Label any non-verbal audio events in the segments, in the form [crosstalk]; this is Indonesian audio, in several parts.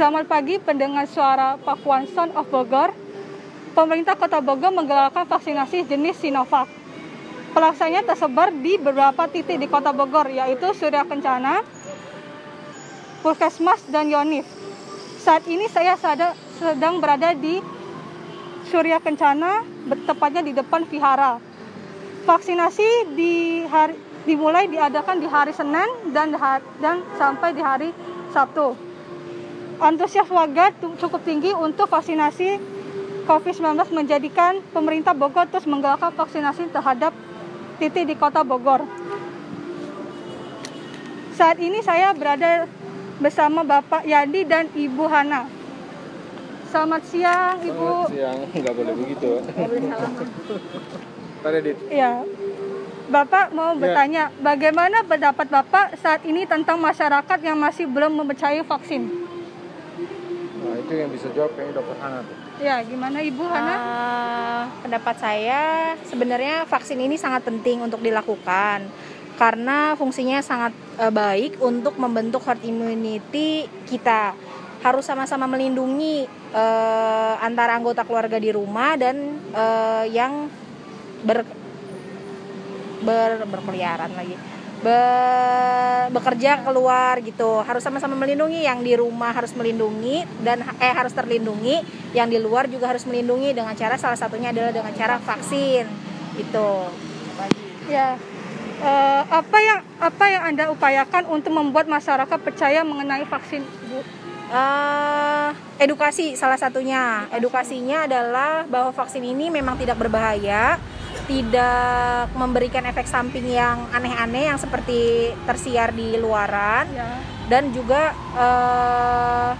Selamat pagi pendengar suara Pakuan Son of Bogor. Pemerintah Kota Bogor menggelarkan vaksinasi jenis Sinovac. Pelaksanaannya tersebar di beberapa titik di Kota Bogor, yaitu Surya Kencana, Puskesmas, dan Yonif. Saat ini saya sedang berada di Surya Kencana, tepatnya di depan Vihara. Vaksinasi di hari, dimulai diadakan di hari Senin dan dan sampai di hari Sabtu. Antusias warga cukup tinggi untuk vaksinasi COVID-19 menjadikan pemerintah Bogor terus menggalakkan vaksinasi terhadap titik di kota Bogor. Saat ini saya berada bersama Bapak Yadi dan Ibu Hana. Selamat siang, Ibu. Selamat siang, nggak boleh begitu. [laughs] Pak. Ya, Bapak mau Ya. bertanya, bagaimana pendapat Bapak saat ini tentang masyarakat yang masih belum mempercayai vaksin? Nah, itu yang bisa jawab kayaknya dokter Hana tuh. Ya, gimana Ibu Hana? Eh, pendapat saya sebenarnya vaksin ini sangat penting untuk dilakukan karena fungsinya sangat eh, baik untuk membentuk herd immunity kita. Harus sama-sama melindungi eh, antara anggota keluarga di rumah dan eh, yang ber, ber berkeliaran lagi. Be- bekerja keluar gitu. Harus sama-sama melindungi yang di rumah harus melindungi dan eh harus terlindungi. Yang di luar juga harus melindungi dengan cara salah satunya adalah dengan cara vaksin itu Ya, eh, apa yang apa yang anda upayakan untuk membuat masyarakat percaya mengenai vaksin, Bu? Eh, edukasi salah satunya. Edukasinya adalah bahwa vaksin ini memang tidak berbahaya tidak memberikan efek samping yang aneh-aneh yang seperti tersiar di luaran Ya, dan juga eh,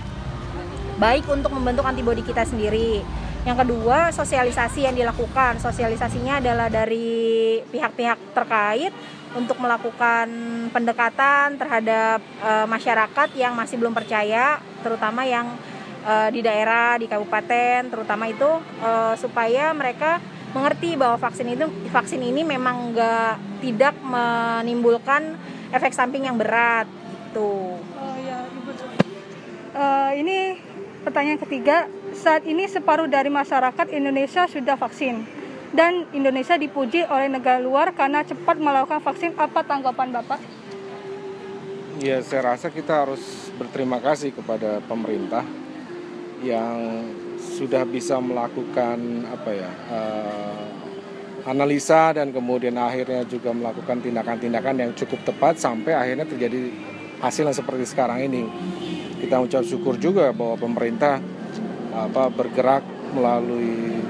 baik untuk membentuk antibodi kita sendiri. Yang kedua, sosialisasi yang dilakukan. Sosialisasinya adalah dari pihak-pihak terkait untuk melakukan pendekatan terhadap eh, masyarakat yang masih belum percaya, terutama yang eh, di daerah, di kabupaten, terutama itu eh, supaya mereka mengerti bahwa vaksin itu vaksin ini memang nggak tidak menimbulkan efek samping yang berat gitu. oh ya, Ibu. Eh, ini pertanyaan ketiga. Saat ini separuh dari masyarakat Indonesia sudah vaksin dan Indonesia dipuji oleh negara luar karena cepat melakukan vaksin. Apa tanggapan Bapak? Ya, saya rasa kita harus berterima kasih kepada pemerintah yang sudah bisa melakukan apa ya eh, analisa dan kemudian akhirnya juga melakukan tindakan-tindakan yang cukup tepat sampai akhirnya terjadi hasil yang seperti sekarang ini. Kita ucap syukur juga bahwa pemerintah apa bergerak melalui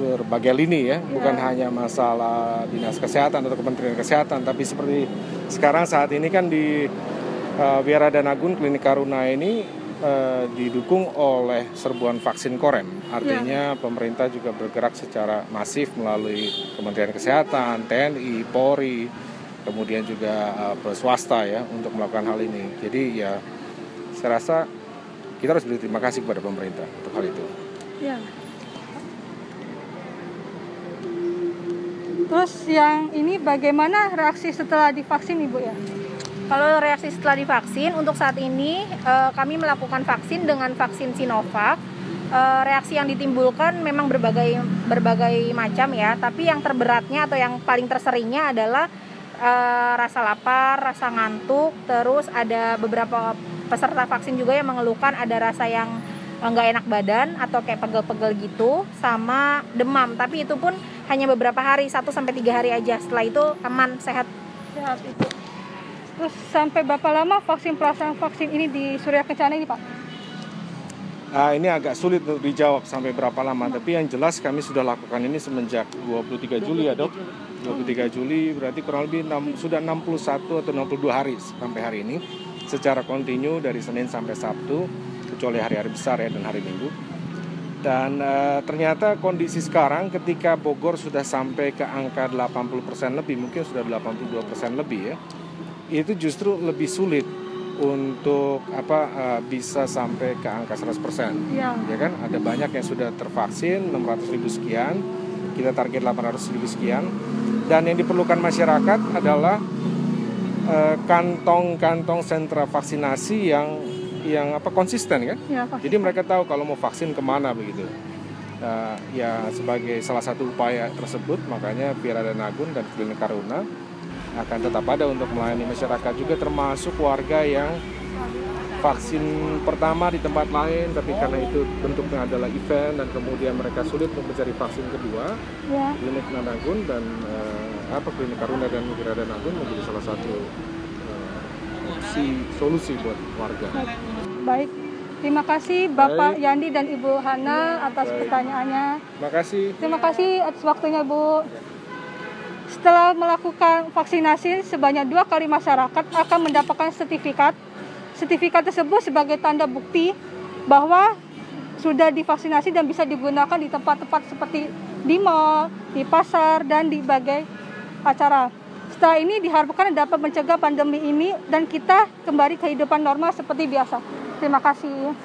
berbagai lini ya, bukan hanya masalah dinas kesehatan atau kementerian kesehatan, tapi seperti sekarang saat ini kan di uh, Wiara Danagun Klinik Karuna ini uh, didukung oleh serbuan vaksin korem. Artinya pemerintah juga bergerak secara masif melalui Kementerian Kesehatan, TNI, Polri, kemudian juga uh, swasta ya untuk melakukan hal ini. Jadi ya saya rasa kita harus berterima kasih kepada pemerintah untuk hal itu. Ya. Terus yang ini bagaimana reaksi setelah divaksin Ibu ya? Kalau reaksi setelah divaksin, untuk saat ini eh, kami melakukan vaksin dengan vaksin Sinovac. Eh, reaksi yang ditimbulkan memang berbagai berbagai macam ya, tapi yang terberatnya atau yang paling terseringnya adalah eh, rasa lapar, rasa ngantuk, terus ada beberapa peserta vaksin juga yang mengeluhkan ada rasa yang nggak enak badan atau kayak pegel-pegel gitu, sama demam. Tapi itu pun hanya beberapa hari, 1 sampai tiga hari aja. Setelah itu aman, sehat. Sehat Ibu. Terus sampai berapa lama vaksin pelaksanaan vaksin ini di Surya Kencana ini Pak? Nah, ini agak sulit untuk dijawab sampai berapa lama, tapi yang jelas kami sudah lakukan ini semenjak 23 Juli ya dok. 23 Juli berarti kurang lebih 6, sudah 61 atau 62 hari sampai hari ini secara kontinu dari Senin sampai Sabtu kecuali hari-hari besar ya dan hari Minggu. Dan eh, ternyata kondisi sekarang ketika Bogor sudah sampai ke angka 80% lebih, mungkin sudah 82% lebih ya. Itu justru lebih sulit untuk apa eh, bisa sampai ke angka 100%. Ya. Ya kan? Ada banyak yang sudah tervaksin 600 ribu sekian, kita target 800 ribu sekian. Dan yang diperlukan masyarakat adalah eh, kantong-kantong sentra vaksinasi yang yang apa konsisten kan. Ya. Jadi mereka tahu kalau mau vaksin ke mana begitu. Nah, ya sebagai salah satu upaya tersebut makanya Vira dan Agun dan Klinik Karuna akan tetap ada untuk melayani masyarakat juga termasuk warga yang vaksin pertama di tempat lain tapi karena itu bentuknya adalah event dan kemudian mereka sulit untuk mencari vaksin kedua Ya. klinik Nanagun dan eh, apa klinik Karuna dan Vira dan Agun menjadi salah satu eh, opsi solusi buat warga. Baik. Terima kasih Bapak Baik. Yandi dan Ibu Hana atas Baik. pertanyaannya. Makasih. Terima kasih atas waktunya Bu. Setelah melakukan vaksinasi, sebanyak dua kali masyarakat akan mendapatkan sertifikat. Sertifikat tersebut sebagai tanda bukti bahwa sudah divaksinasi dan bisa digunakan di tempat-tempat seperti di mall, di pasar, dan di berbagai acara. Setelah ini diharapkan dapat mencegah pandemi ini dan kita kembali kehidupan normal seperti biasa. Terima kasih.